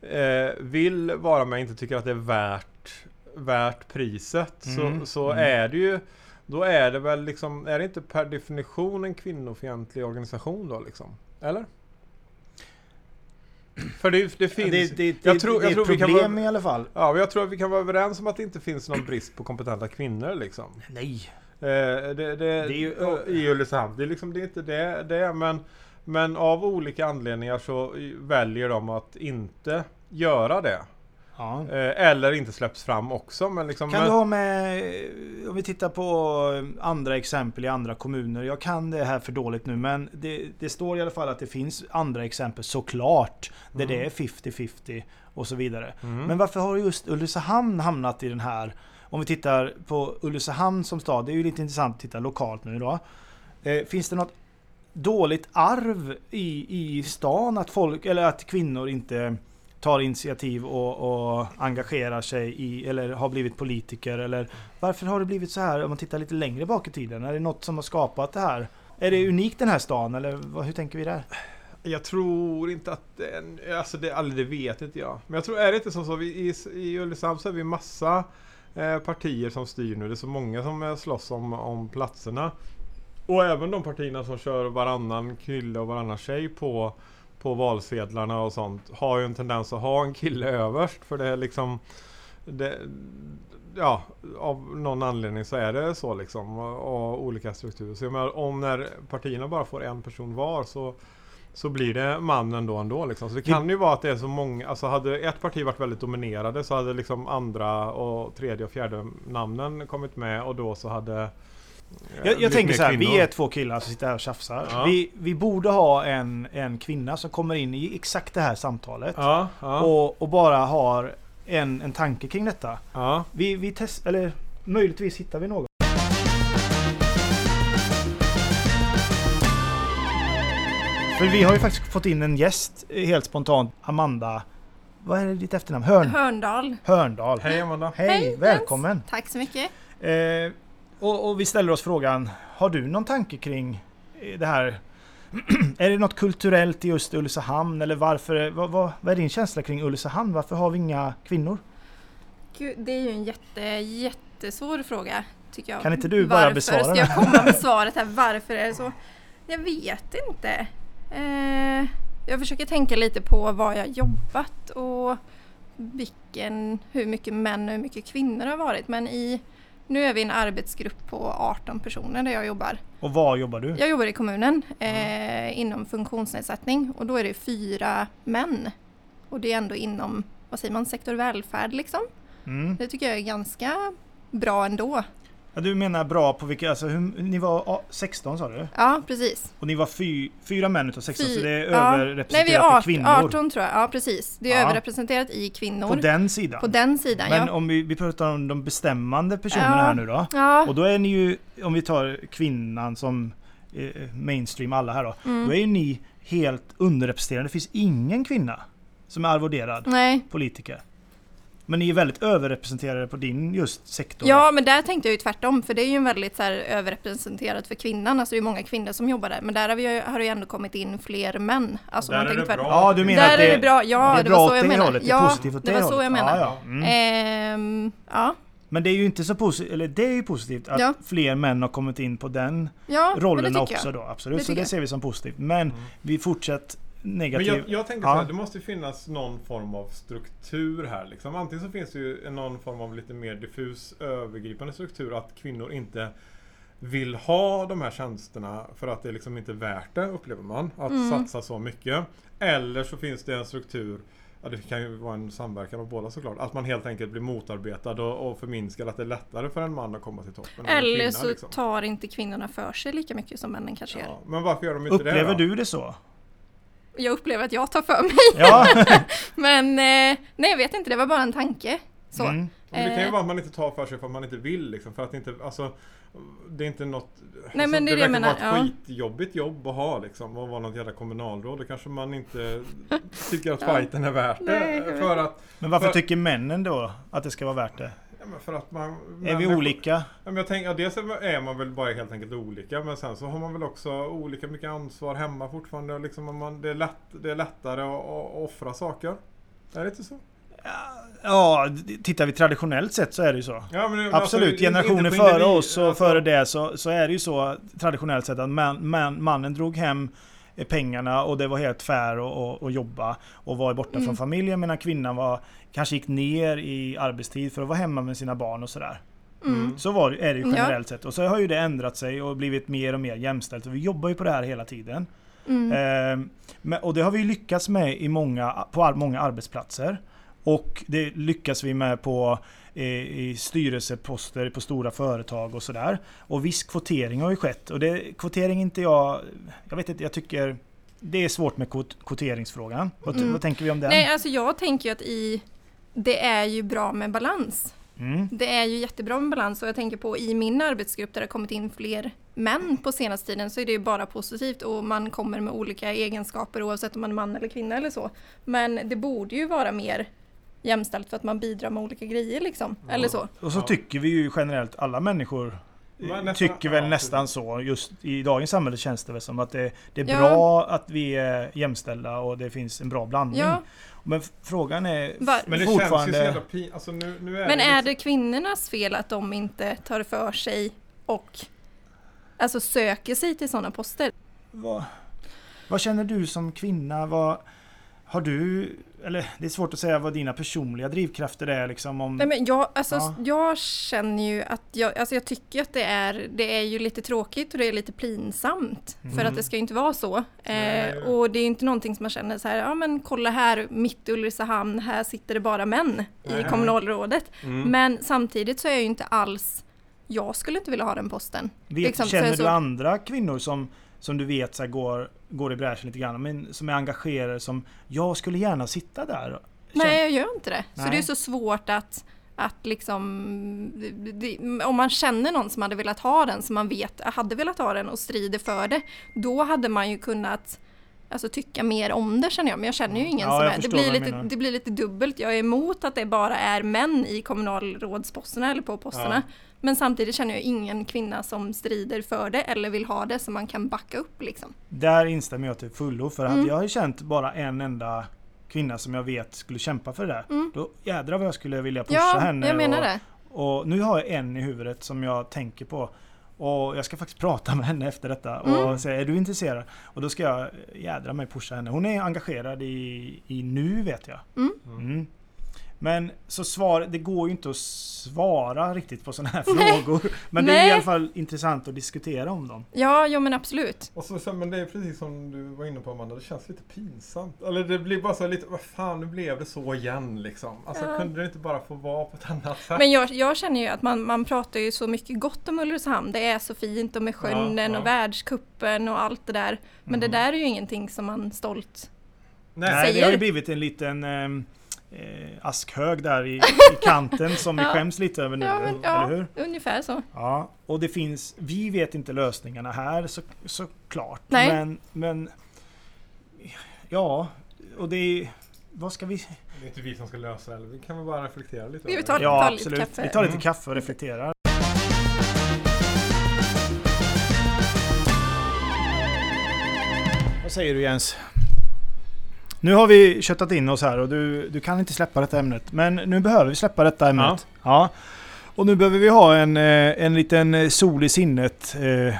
eh, vill vara med, inte tycker att det är värt, värt priset, Mm, så, så mm. är det ju då är det väl liksom, är det inte per definition en kvinnofientlig organisation då liksom? Eller? För det, det finns... det, det, jag tror- det är ett problem vara- i alla fall. Ja, jag tror att vi kan vara överens om att det inte finns någon brist på kompetenta kvinnor liksom. Nej. Eh, det, det, det är ju- I Ulricehamn. Det är liksom det är inte det, det men, men av olika anledningar så väljer de att inte göra det. Ja. Eh, eller inte släpps fram också. Men liksom, Kan du ha med, om vi tittar på andra exempel i andra kommuner. Jag kan det här för dåligt nu men det, det står i alla fall att det finns andra exempel såklart. Där Mm. det är 50-50 och så vidare. Mm. Men varför har just Ulricehamn hamnat i den här? Om vi tittar på Ulricehamn som stad, det är ju lite intressant att titta lokalt nu då. Eh, finns det något dåligt arv i, i stan att folk, eller att kvinnor inte tar initiativ och, och engagerar sig i, eller har blivit politiker eller varför har det blivit så här om man tittar lite längre bak i tiden? Är det något som har skapat det här? Är det unikt den här stan eller hur tänker vi där? Jag tror inte att det, alltså det, det vet inte jag. Men jag tror, är det inte så, så vi, i, i Ulricehamn så är vi massa eh, partier som styr nu. Det är så många som eh, slåss om, om platserna. Och även de partierna som kör varannan kille och varannan tjej på, på valsedlarna och sånt har ju en tendens att ha en kille överst. För det är liksom det, Ja, av någon anledning så är det så liksom. Och, och olika strukturer. Så jag menar, om när partierna bara får en person var så så blir det mannen då ändå liksom. Så det kan ju vara att det är så många, alltså hade ett parti varit väldigt dominerade så hade liksom andra och tredje och fjärde namnen kommit med och då så hade eh, jag, jag tänker så här, kvinnor. vi är två killar som sitter här och tjafsar. Ja. Vi, vi borde ha en, en kvinna som kommer in i exakt det här samtalet. Ja, ja, Och, och bara har en, en tanke kring detta. ja. Vi, vi test, eller möjligtvis hittar vi något. För vi har ju faktiskt fått in en gäst helt spontant. Amanda. Vad är ditt efternamn? Hörn, Hörndal. Hörndal. Hej Amanda! Hej, Hej, Jens. välkommen! Tack så mycket. Eh, och, och vi ställer oss frågan, har du någon tanke kring eh, det här? är det något kulturellt i just Ulricehamn eller varför? Vad, vad, vad är din känsla kring Ulricehamn? Varför har vi inga kvinnor? Gud, det är ju en jätte, jättesvår fråga tycker jag. Kan inte du bara varför besvara ska den? jag komma med svaret här? Varför är det så? Jag vet inte. Eh, jag försöker tänka lite på var jag jobbat och vilken, hur mycket män och hur mycket kvinnor har varit. Men i, nu är vi en arbetsgrupp på 18 personer där jag jobbar. Och var jobbar du? Jag jobbar i kommunen eh, inom funktionsnedsättning och då är det fyra män. Och det är ändå inom, vad säger man, sektor välfärd liksom. Mm. Det tycker jag är ganska bra ändå. Ja, du menar bra på vilka, alltså hur, ni var ah, 16 sa du? Ja, precis. Och ni var fy, fyra män utav 16 Fy- så det är ja. överrepresenterat Nej, vi är i 18, kvinnor 18 tror jag. Ja, precis. Det är Ja. överrepresenterat i kvinnor. på den sidan. På den sidan, Men ja. om vi, vi pratar om de bestämmande personerna Ja. här nu då. Ja, Och då är ni ju, om vi tar kvinnan som eh, mainstream alla här då. mm. Då är ju ni helt underrepresenterade. Det finns ingen kvinna som är arvoderad Nej. politiker. Men ni är väldigt överrepresenterade på din just sektor. Ja, men där tänkte jag ju tvärtom, för det är ju en väldigt så här, överrepresenterat för kvinnan. Alltså det är många kvinnor som jobbar där, men där har, vi, ju- har det ju ändå kommit in fler män. Alltså, Där om man är det tvärtom. bra. Ja, du menar Där att är det bra, ja det är det, bra var så jag det menade. hållet. Det är ja, positivt åt det det var så hållet. jag menade. Ja, ja. Mm. Ehm, ja, Men det är ju inte så positivt, eller det är ju positivt att Ja. fler män har kommit in på den ja tycker också jag. då. Absolut, Det så det ser vi som positivt. Men Mm. vi fortsätter Men jag, jag tänker Ja. så här, det måste ju finnas någon form av struktur här. Liksom. Antingen så finns det ju någon form av lite mer diffus övergripande struktur att kvinnor inte vill ha de här tjänsterna för att det liksom inte är värt det, upplever man. Att Mm. satsa så mycket. Eller så finns det en struktur Ja, det kan ju vara en samverkan av båda såklart. Att man helt enkelt blir motarbetad och, och förminskad. Att det är lättare för en man att komma till toppen. Eller kvinna, så liksom. tar inte kvinnorna för sig lika mycket som männen kanske gör. ja, Men varför gör de inte det Upplever du det så? Jag upplever att jag tar för mig. Ja. Men eh, nej, jag vet inte, det var bara en tanke. Så. Mm. Men det kan ju Eh. vara att man inte tar för sig för att man inte vill liksom. För att inte, alltså Det är inte något alltså, men det verkar menar, vara ja. ett skitjobbigt jobb att ha liksom. Och vara något jävla kommunalråd. Då kanske man inte tycker att Ja. fighten är värt det. Nej, För att Men varför För- tycker männen då att det ska vara värt det? Men för att man... Är vi olika? Ja, men jag tänker, ja, dels är man väl bara helt enkelt olika men sen så har man väl också olika mycket ansvar hemma fortfarande. och Liksom, om man, det, är lätt, det är lättare att, att offra saker. Är det inte så? Ja, tittar vi traditionellt sett så är det ju så. Ja, men, Absolut, alltså, generationer före oss och alltså- före det så, så är det ju så traditionellt sett att man, man, mannen drog hem pengarna och det var helt fair att- jobba och var borta Mm. från familjen medan kvinnan var, kanske gick ner i arbetstid för att vara hemma med sina barn och sådär. Mm. Så var, det- är det ju Ja. generellt sett. Och så har ju det ändrat sig och blivit mer och mer jämställt. Och vi jobbar ju på det här hela tiden. Mm. Men, och det har vi lyckats med i många, på många arbetsplatser. Och det lyckas vi med på eh, i styrelseposter på stora företag och sådär. Och viss kvotering har ju skett. Och det, kvotering inte jag... Jag vet inte, jag tycker... Det är svårt med kvot, kvoteringsfrågan. Vad, Mm. vad tänker vi om den? Nej, alltså jag tänker att i det är ju bra med balans. Mm. Det är ju jättebra med balans och jag tänker på i min arbetsgrupp där det har kommit in fler män på senaste tiden så är det ju bara positivt och man kommer med olika egenskaper oavsett om man är man eller kvinna eller så. Men det borde ju vara mer jämställt för att man bidrar med olika grejer liksom. Eller så. Och så Ja. tycker vi ju generellt, alla människor nästan- tycker väl ja, nästan så. Just i dagens samhälle känns det väl som att det, det är Ja. bra att vi är jämställda och det finns en bra blandning. Ja, Men frågan är var, Men det känns ju så fortfarande... jävla pin... Alltså nu, nu är men det är det kvinnornas fel att de inte tar för sig och alltså söker sig till sådana poster? Vad, vad känner du som kvinna? Vad, har du... Eller det är svårt att säga vad dina personliga drivkrafter är liksom om... Nej, men jag, alltså, Ja. jag känner ju att jag, alltså jag tycker att det är, det är ju lite tråkigt och det är lite pinsamt. För Mm. att det ska ju inte vara så. Eh, och det är inte någonting som man känner så här, ja men kolla här, mitt i Ulricehamn, här sitter det bara män i Nej. kommunalrådet. Mm. Men samtidigt så är jag ju inte alls, jag skulle inte vilja ha den posten. vet, liksom, känner du så. andra kvinnor som, som du vet så här, går, går i bräschen lite grann, men som är engagerade som jag skulle gärna sitta där? Nej, jag gör inte det. Så Nej. det är så svårt att, att liksom, det, om man känner någon som hade velat ha den, som man vet hade velat ha den och strider för det, då hade man ju kunnat Alltså tycka mer om det känner jag, men jag känner ju ingen Ja, som är. Det blir, lite, det blir lite dubbelt. Jag är emot att det bara är män i kommunalrådsposterna eller på posterna. Men samtidigt känner jag ingen kvinna som strider för det eller vill ha det som man kan backa upp liksom. Där instämmer jag till fullo. För Mm. hade jag känt bara en enda kvinna som jag vet skulle kämpa för det där. Mm. Då jädrar vad jag skulle vilja pusha Ja, henne. jag menar och, det. Och nu har jag en i huvudet som jag tänker på. Och jag ska faktiskt prata med henne efter detta och Mm. säga är du intresserad? Och då ska jag jädra mig pusha henne. Hon är engagerad i, i nu vet jag. Mm. Mm. Men så svar, det går ju inte att svara riktigt på sådana här Nej. frågor. Men det är i Nej. alla fall intressant att diskutera om dem. Ja, jo men absolut. Och så, men det är precis som du var inne på Amanda, det känns lite pinsamt. Eller det blir bara så lite, vad fan nu blev det så igen liksom. Alltså Ja. kunde det inte bara få vara på ett annat sätt? Men jag, jag känner ju att man, man pratar ju så mycket gott om Ulricehamn. Det är så fint och med sjön Ja, ja. och världskuppen och allt det där. Men det Mhm. där är ju ingenting som man stolt... Nej, det säger. har ju blivit en liten eh, askhög där i, i kanten som vi Ja. skäms lite över nu. Ja, men, ja, Eller hur? ungefär så. Ja, och det finns, vi vet inte lösningarna här så, såklart. Nej. Men, men ja, och det är, vad ska vi... Det är inte vi som ska lösa det, eller vi kan väl bara reflektera lite Vi tar-. Ja, lite absolut. kaffe. Vi tar lite Mm. kaffe och reflekterar. Vad säger du Jens? Nu har vi köttat in oss här och du, du kan inte släppa detta ämnet. Men nu behöver vi släppa detta ämnet. Ja. Och nu behöver vi ha en, eh, en liten eh, sol i sinnet eh,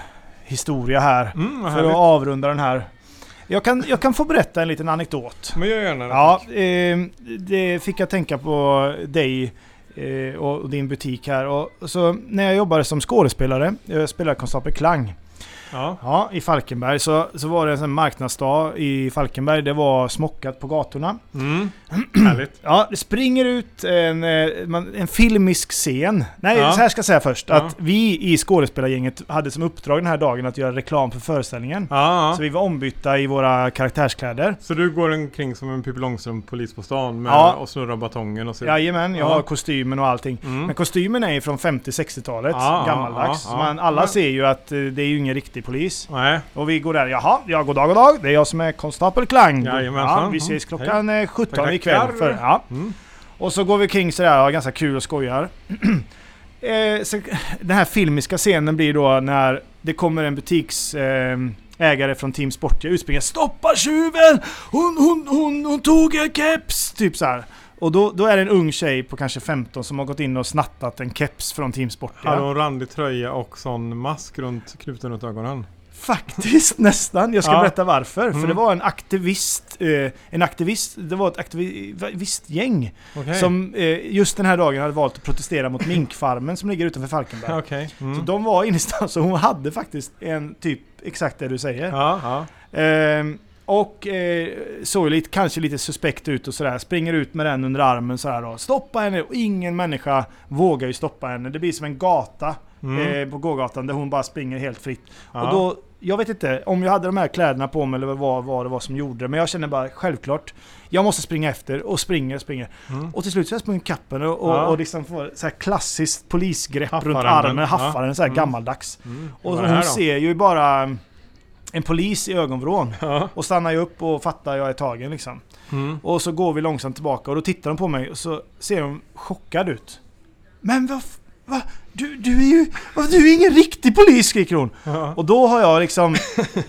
historia här. Mm, För att avrunda den här. Jag kan, jag kan få berätta en liten anekdot. Men gör gärna det. Ja, eh, det fick jag tänka på dig eh, och och din butik här. Och så när jag jobbade som skådespelare, jag spelade konstapel Klang. Ja. Ja, i Falkenberg så, så var det en sån marknadsdag i Falkenberg. Det var smockat på gatorna. Mm. Härligt. Ja, det springer ut en, eh, en filmisk scen. Nej, Ja. så här ska jag säga först. Att vi i skådespelargänget hade som uppdrag den här dagen att göra reklam för föreställningen. Så vi var ombytta i våra karaktärskläder. Så du går omkring som en Pippi Långstrump polis på stan med, Ja. och snurrar batongen och så. Jajamän, jag Ja. har kostymen och allting. Mm. Men kostymen är ju från 50-60-talet, Ja, ja, gammaldags. man, alla ser ju att eh, det är ju ingen riktig polis. Nej. Och vi går där, jaha, ja god dag, god dag. Det är jag som är konstapel Klang. Jajamensan. Ja, vi ses klockan eh, 17 Tackar. ikväll. För, ja. Mm. Och så går vi kring sådär har ganska kul och skojar. eh, så, den här filmiska scenen blir då när det kommer en butiksägare eh, ägare från Team Sportia utspringer Stoppa tjuven! Hon, hon, hon, hon tog en keps! Typ så här. Och då, då är det en ung tjej på kanske 15 som har gått in och snattat en keps från Team Sportia. Hade hon randig tröja och sån mask runt knuten runt ögonen? Faktiskt nästan. Jag ska Ja. berätta varför. För Mm. det var en aktivist, eh, en aktivist, det var ett aktivistgäng Okej. som eh, just den här dagen hade valt att protestera mot minkfarmen som ligger utanför Falkenberg. Så Mm. de var ingenstans så hon hade faktiskt en typ exakt det du säger. Ja, ja. Ehm, och eh, såg lite, kanske lite suspekt ut och sådär. Springer ut med den under armen sådär då. Stoppa henne! Och ingen människa vågar ju stoppa henne. Det blir som en gata Mm. eh, på gågatan där hon bara springer helt fritt. ja. Och då, jag vet inte om jag hade de här kläderna på mig eller vad, vad det var som gjorde det. Men jag känner bara självklart, jag måste springa efter och springer och springer. Mm. Och till slut så jag sprungit kappen och, och, Ja. och liksom får så här klassiskt polisgrepp Haffar runt armen, ja. haffar den så här Mm. gammaldags. Mm. Och hon ser ju bara en polis i ögonvrån. Ja. Och stannar ju upp och fattar jag är tagen liksom. Mm. Och så går vi långsamt tillbaka och då tittar de på mig och så ser de chockad ut. Men vad... Va? Du, du är ju... Du är ingen riktig polis skriker hon. Ja. Och då har jag liksom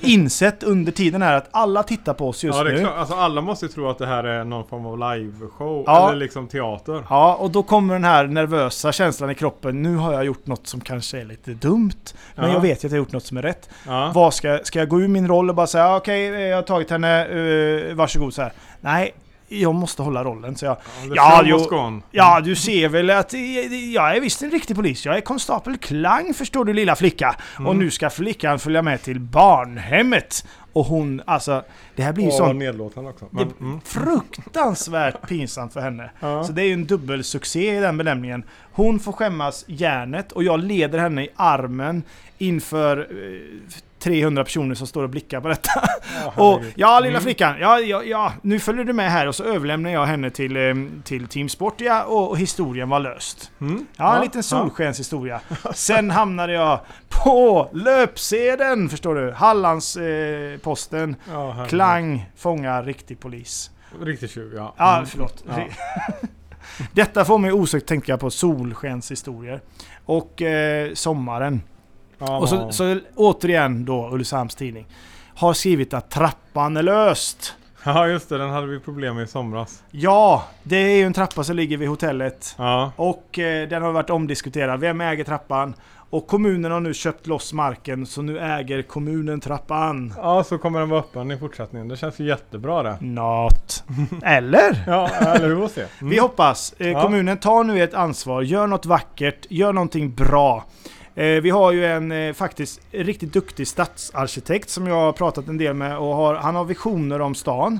insett under tiden här att alla tittar på oss just ja, det är nu. klart. Alltså, alla måste ju tro att det här är någon form av liveshow. Ja. Eller liksom teater. Ja, och då kommer den här nervösa känslan i kroppen. Nu har jag gjort något som kanske är lite dumt. Men Ja. jag vet ju att jag har gjort något som är rätt. Vad ska, ska jag gå ur min roll och bara säga okej, jag har tagit henne, uh, varsågod så här. Nej, jag måste hålla rollen. Så jag, Ja, jo. ja, du ser väl att jag är visst en riktig polis. Jag är konstapel Klang förstår du lilla flicka. Och Mm. nu ska flickan följa med till barnhemmet. Och hon, alltså, det här blir ju Och sånt nedlåtande också. Men, mm. fruktansvärt pinsamt för henne. ja. Så det är ju en dubbelsuccé i den benämningen. Hon får skämmas järnet och jag leder henne i armen inför eh, 300 personer som står och blickar på detta. Ja, Och ja, lilla Mm. flickan, ja, ja, ja, nu följer du med här och så överlämnar jag henne till, eh, till Team Sportia och, och historien var löst. Mm. Ja, en liten solskenshistoria. Sen hamnade jag på löpsedeln, förstår du. Hallandsposten. Eh, posten. Ja. Klang fångar riktig polis. Riktigt tjuv, ja. Ja, Mm. förlåt. Ja. Detta får mig osökt tänka på solskenshistorier. Och eh, sommaren. Ja, Och så, så återigen då Ulricehamns Tidning. Har skrivit att trappan är löst. ja, just det. Den hade vi problem med i somras. Ja, det är ju en trappa som ligger vid hotellet. Ja. Och eh, den har varit omdiskuterad. Vem äger trappan? Och kommunen har nu köpt loss marken så nu äger kommunen trappan. ja, så kommer den vara öppen i fortsättningen. Det känns ju jättebra det. Not. Eller? Ja, eller hur? se. Mm. Vi hoppas. Eh, Ja. Kommunen tar nu ett ansvar, gör något vackert, gör någonting bra. Eh, vi har ju en eh, faktiskt riktigt duktig stadsarkitekt som jag har pratat en del med och har, han har visioner om stan.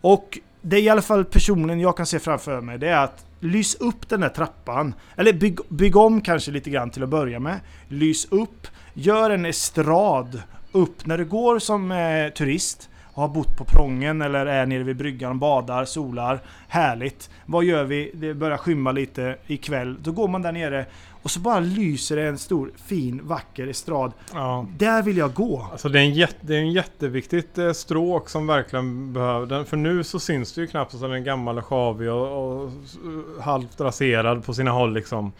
Och det är i alla fall personen jag kan se framför mig, det är att lys upp den där trappan. Eller bygg, bygg om kanske lite grann till att börja med. Lys upp, gör en estrad upp när du går som eh, turist och har bott på prången eller är nere vid bryggan, badar, solar. Härligt. Vad gör vi? Det börjar skymma lite ikväll. Då går man där nere och så bara lyser det en stor, fin, vacker estrad. Ja. Där vill jag gå. Alltså det är en, jätte, det är en jätteviktigt eh, stråk som verkligen behöver den. För nu så syns det ju knappt att den är gammal och sjavig och, och s- halvt raserad på sina håll liksom.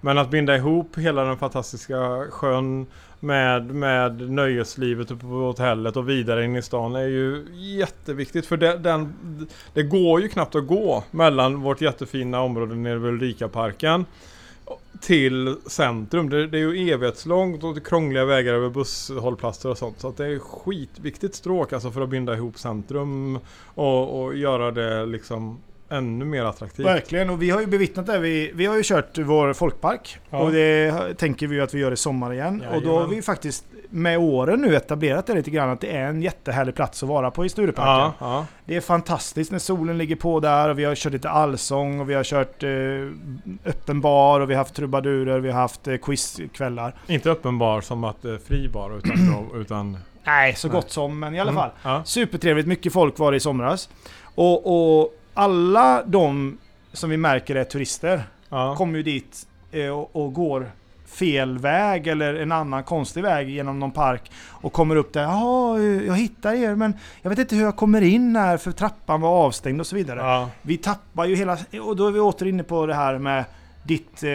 Men att binda ihop hela den fantastiska sjön med, med nöjeslivet uppe på hotellet och vidare in i stan är ju jätteviktigt. För det, den, det går ju knappt att gå mellan vårt jättefina område nere vid Ulrikaparken till centrum. Det, det är ju evighetslångt och krångliga vägar över busshållplatser och sånt. Så att det är skitviktigt stråk alltså för att binda ihop centrum och, och göra det liksom ännu mer attraktivt. Verkligen, och vi har ju bevittnat det. Vi, vi har ju kört vår folkpark. Ja. Och det tänker vi att vi gör i sommar igen. Och då har vi faktiskt med åren nu etablerat det lite grann att det är en jättehärlig plats att vara på i Stureparken. Ja, ja. Det är fantastiskt när solen ligger på där och vi har kört lite allsång och vi har kört eh, öppen bar och vi har haft trubadurer, vi har haft eh, quizkvällar. Inte uppenbar som att eh, fri bar utan, utan Nej, så Nej. gott som, men i alla Mm, fall. Ja. Supertrevligt, mycket folk var det i somras. Och, och alla de som vi märker är turister kommer ju dit eh, och, och går fel väg eller en annan konstig väg genom någon park och kommer upp där. Jaha, jag hittar er men jag vet inte hur jag kommer in här för trappan var avstängd och så vidare. Ja. Vi tappar ju hela... Och då är vi åter inne på det här med ditt eh,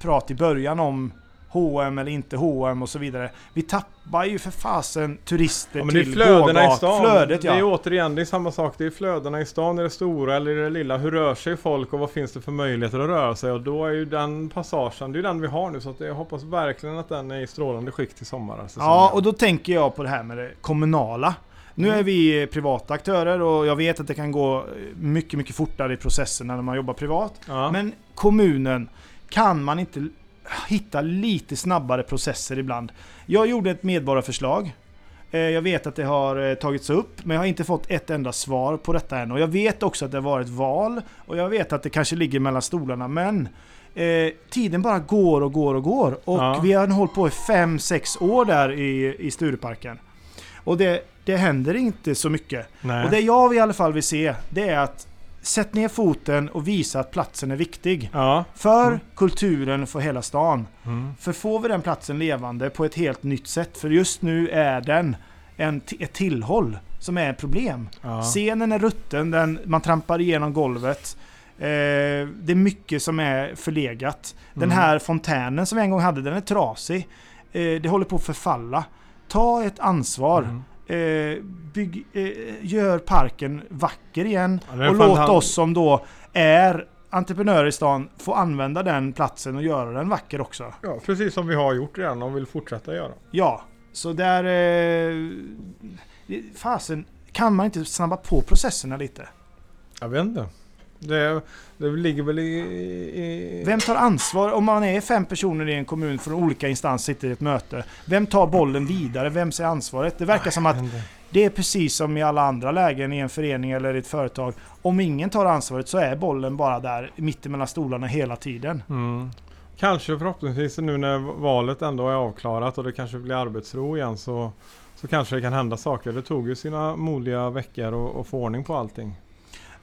prat i början om H&M eller inte H&M och så vidare. Vi tappar ju för fasen turister Ja, men det är till flödena i stan. Flödet Det är ja. återigen, det är samma sak. Det är flödena i stan, är det stora eller är det lilla? Hur rör sig folk och vad finns det för möjligheter att röra sig? Och då är ju den passagen, det är den vi har nu. Så att jag hoppas verkligen att den är i strålande skick till sommaren. Ja, och då tänker jag på det här med det kommunala. Nu Mm. är vi privata aktörer och jag vet att det kan gå mycket, mycket fortare i processen när man jobbar privat. ja. Men kommunen, kan man inte hitta lite snabbare processer ibland? Jag gjorde ett medborgarförslag. Eh, Jag vet att det har eh, tagits upp, men jag har inte fått ett enda svar på detta än. Och jag vet också att det har varit val, och jag vet att det kanske ligger mellan stolarna, men eh, tiden bara går och går och går. Och Ja. vi har hållit på i 5-6 år där i, i Stureparken. Och det, det händer inte så mycket. Nej. Och det jag i alla fall vill se, det är att sätt ner foten och visa att platsen är viktig. Ja. För Mm. kulturen för hela stan. Mm. För får vi den platsen levande på ett helt nytt sätt, för just nu är den en, ett tillhåll som är ett problem. Ja. Scenen är rutten, den, man trampar igenom golvet. Eh, det är mycket som är förlegat. Den Mm. här fontänen som vi en gång hade, den är trasig. Eh, det håller på att förfalla. Ta ett ansvar. Mm. Eh, bygg, eh, gör parken vacker igen. Ja, och låt han- oss som då är entreprenörer i stan få använda den platsen och göra den vacker också. Ja, precis som vi har gjort redan och vill fortsätta göra. Ja, så där... Eh, fasen, kan man inte snabba på processerna lite? Jag vet inte. Det, det ligger väl i... i Vem tar ansvar om man är fem personer i en kommun från olika instanser sitter i ett möte? Vem tar bollen vidare? Vem ser ansvaret? Det verkar som att det är precis som i alla andra lägen i en förening eller i ett företag. Om ingen tar ansvaret så är bollen bara där mittemellan stolarna hela tiden. Mm. Kanske förhoppningsvis nu när valet ändå är avklarat och det kanske blir arbetsro igen så, så kanske det kan hända saker. Det tog ju sina modiga veckor att få ordning på allting.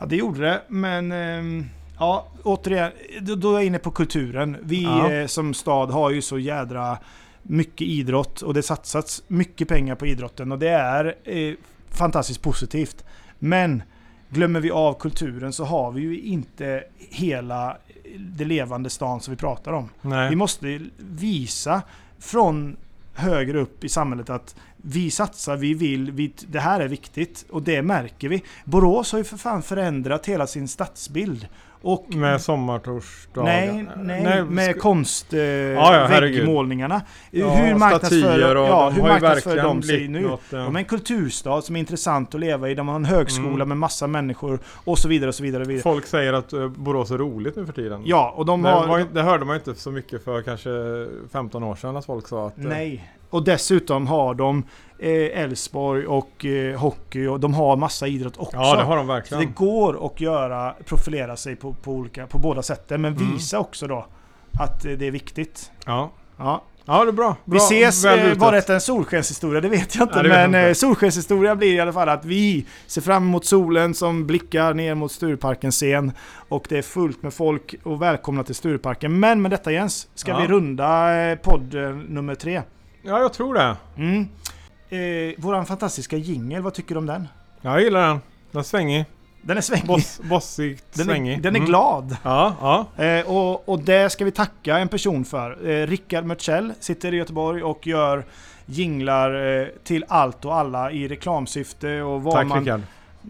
Ja, det gjorde det, men ehm, ja, återigen, då, är jag inne på kulturen. Vi Ja. eh, som stad har ju så jädra mycket idrott och det satsats mycket pengar på idrotten och det är eh, fantastiskt positivt. Men glömmer vi av kulturen så har vi ju inte hela det levande stan som vi pratar om. Vi Nej. måste visa från högre upp i samhället att vi satsar, vi vill, vi, det här är viktigt och det märker vi. Borås har ju för fan förändrat hela sin stadsbild. Och Med sommartorsdagar. nej, nej, med sk- konst, eh, ja, ja, hur marknadsför, och ja, hur marknadsför de sig nu? något, eh, De är en kulturstad som är intressant att leva i. De har en högskola Mm. med massa människor och så vidare. Och så vidare, och vidare. Folk säger att eh, Borås är roligt nu för tiden. Ja, och de det, har... var, ju- det hörde man inte så mycket för kanske 15 år sedan att folk sa att... eh, Nej. Och dessutom har de eh, Elfsborg och eh, hockey och de har massa idrott också. Ja det har de Så det verkligen. går att göra, profilera sig på, på, olika, på båda sätten. Men Mm. visa också då att eh, det är viktigt. Ja. Ja. ja, det är bra. Vi bra. ses, väl eh, var detta en solskenshistoria? Det vet jag inte. Jag men inte. solskenshistoria blir i alla fall att vi ser fram emot solen som blickar ner mot Stureparkens scen. Och det är fullt med folk och välkomna till Stureparken. Men med detta Jens, ska Ja. vi runda podd nummer tre. Ja, jag tror det. Mm. Eh, våran fantastiska jingel, vad tycker du om den? Jag gillar den. Den är svängig. Den är svängig. Boss, bossigt den, svängig. är, den är Mm. glad. Ja, ja. Eh, och, och det ska vi tacka en person för. Eh, Rickard Mörtsell sitter i Göteborg och gör jinglar eh, till allt och alla i reklamsyfte och vad Tack man... Rickard.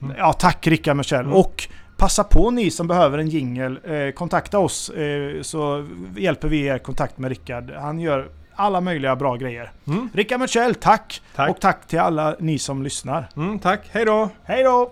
Mm. Ja, tack Rickard Mörtsell. Mm. Och passa på ni som behöver en jingel. Eh, kontakta oss eh, så hjälper vi er kontakt med Rickard. Han gör alla möjliga bra grejer. Mm. Rickard Mörtsell, tack! Tack. Och tack till alla ni som lyssnar. Mm, tack. Hej då! Hej då!